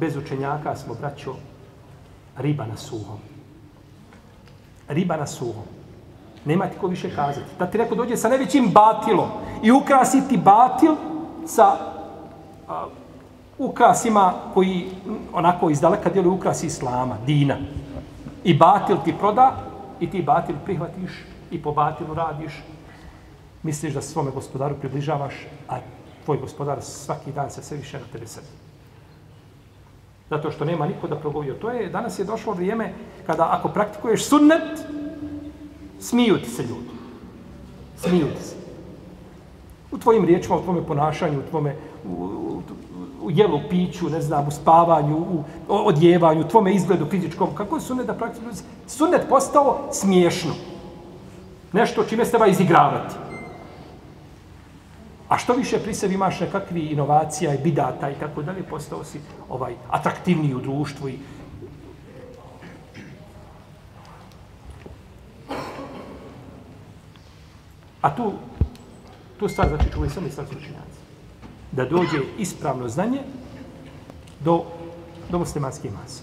bez učenjaka smo, braćo, riba na suhom. Riba na suhom. Nema ti ko više kazati. Da ti neko dođe sa najvećim batilom i ukrasiti batil sa a, ukrasima koji onako izdaleka djeluju ukrasi islama, dina. I batil ti proda i ti batil prihvatiš i po batilu radiš. Misliš da svome gospodaru približavaš, a tvoj gospodar svaki dan se sve više na tebe srdi. Zato što nema niko da progovio. To je, danas je došlo vrijeme kada ako praktikuješ sunnet, smiju ti se ljudi. Smiju ti se. U tvojim riječima, u tvome ponašanju, u tvome u, u, u jelu, piću, ne znam, u spavanju, u odjevanju, u tvome izgledu fizičkom. Kako je sunnet da praktikuješ? Sunnet postao smiješno. Nešto čime se treba izigravati. A što više pri sebi imaš nekakvi inovacija i bidata i tako dalje, postao si ovaj atraktivniji u društvu i A tu, tu stvar znači čuvaju samo islamski učinjaci. Da dođe ispravno znanje do, do muslimanske mase.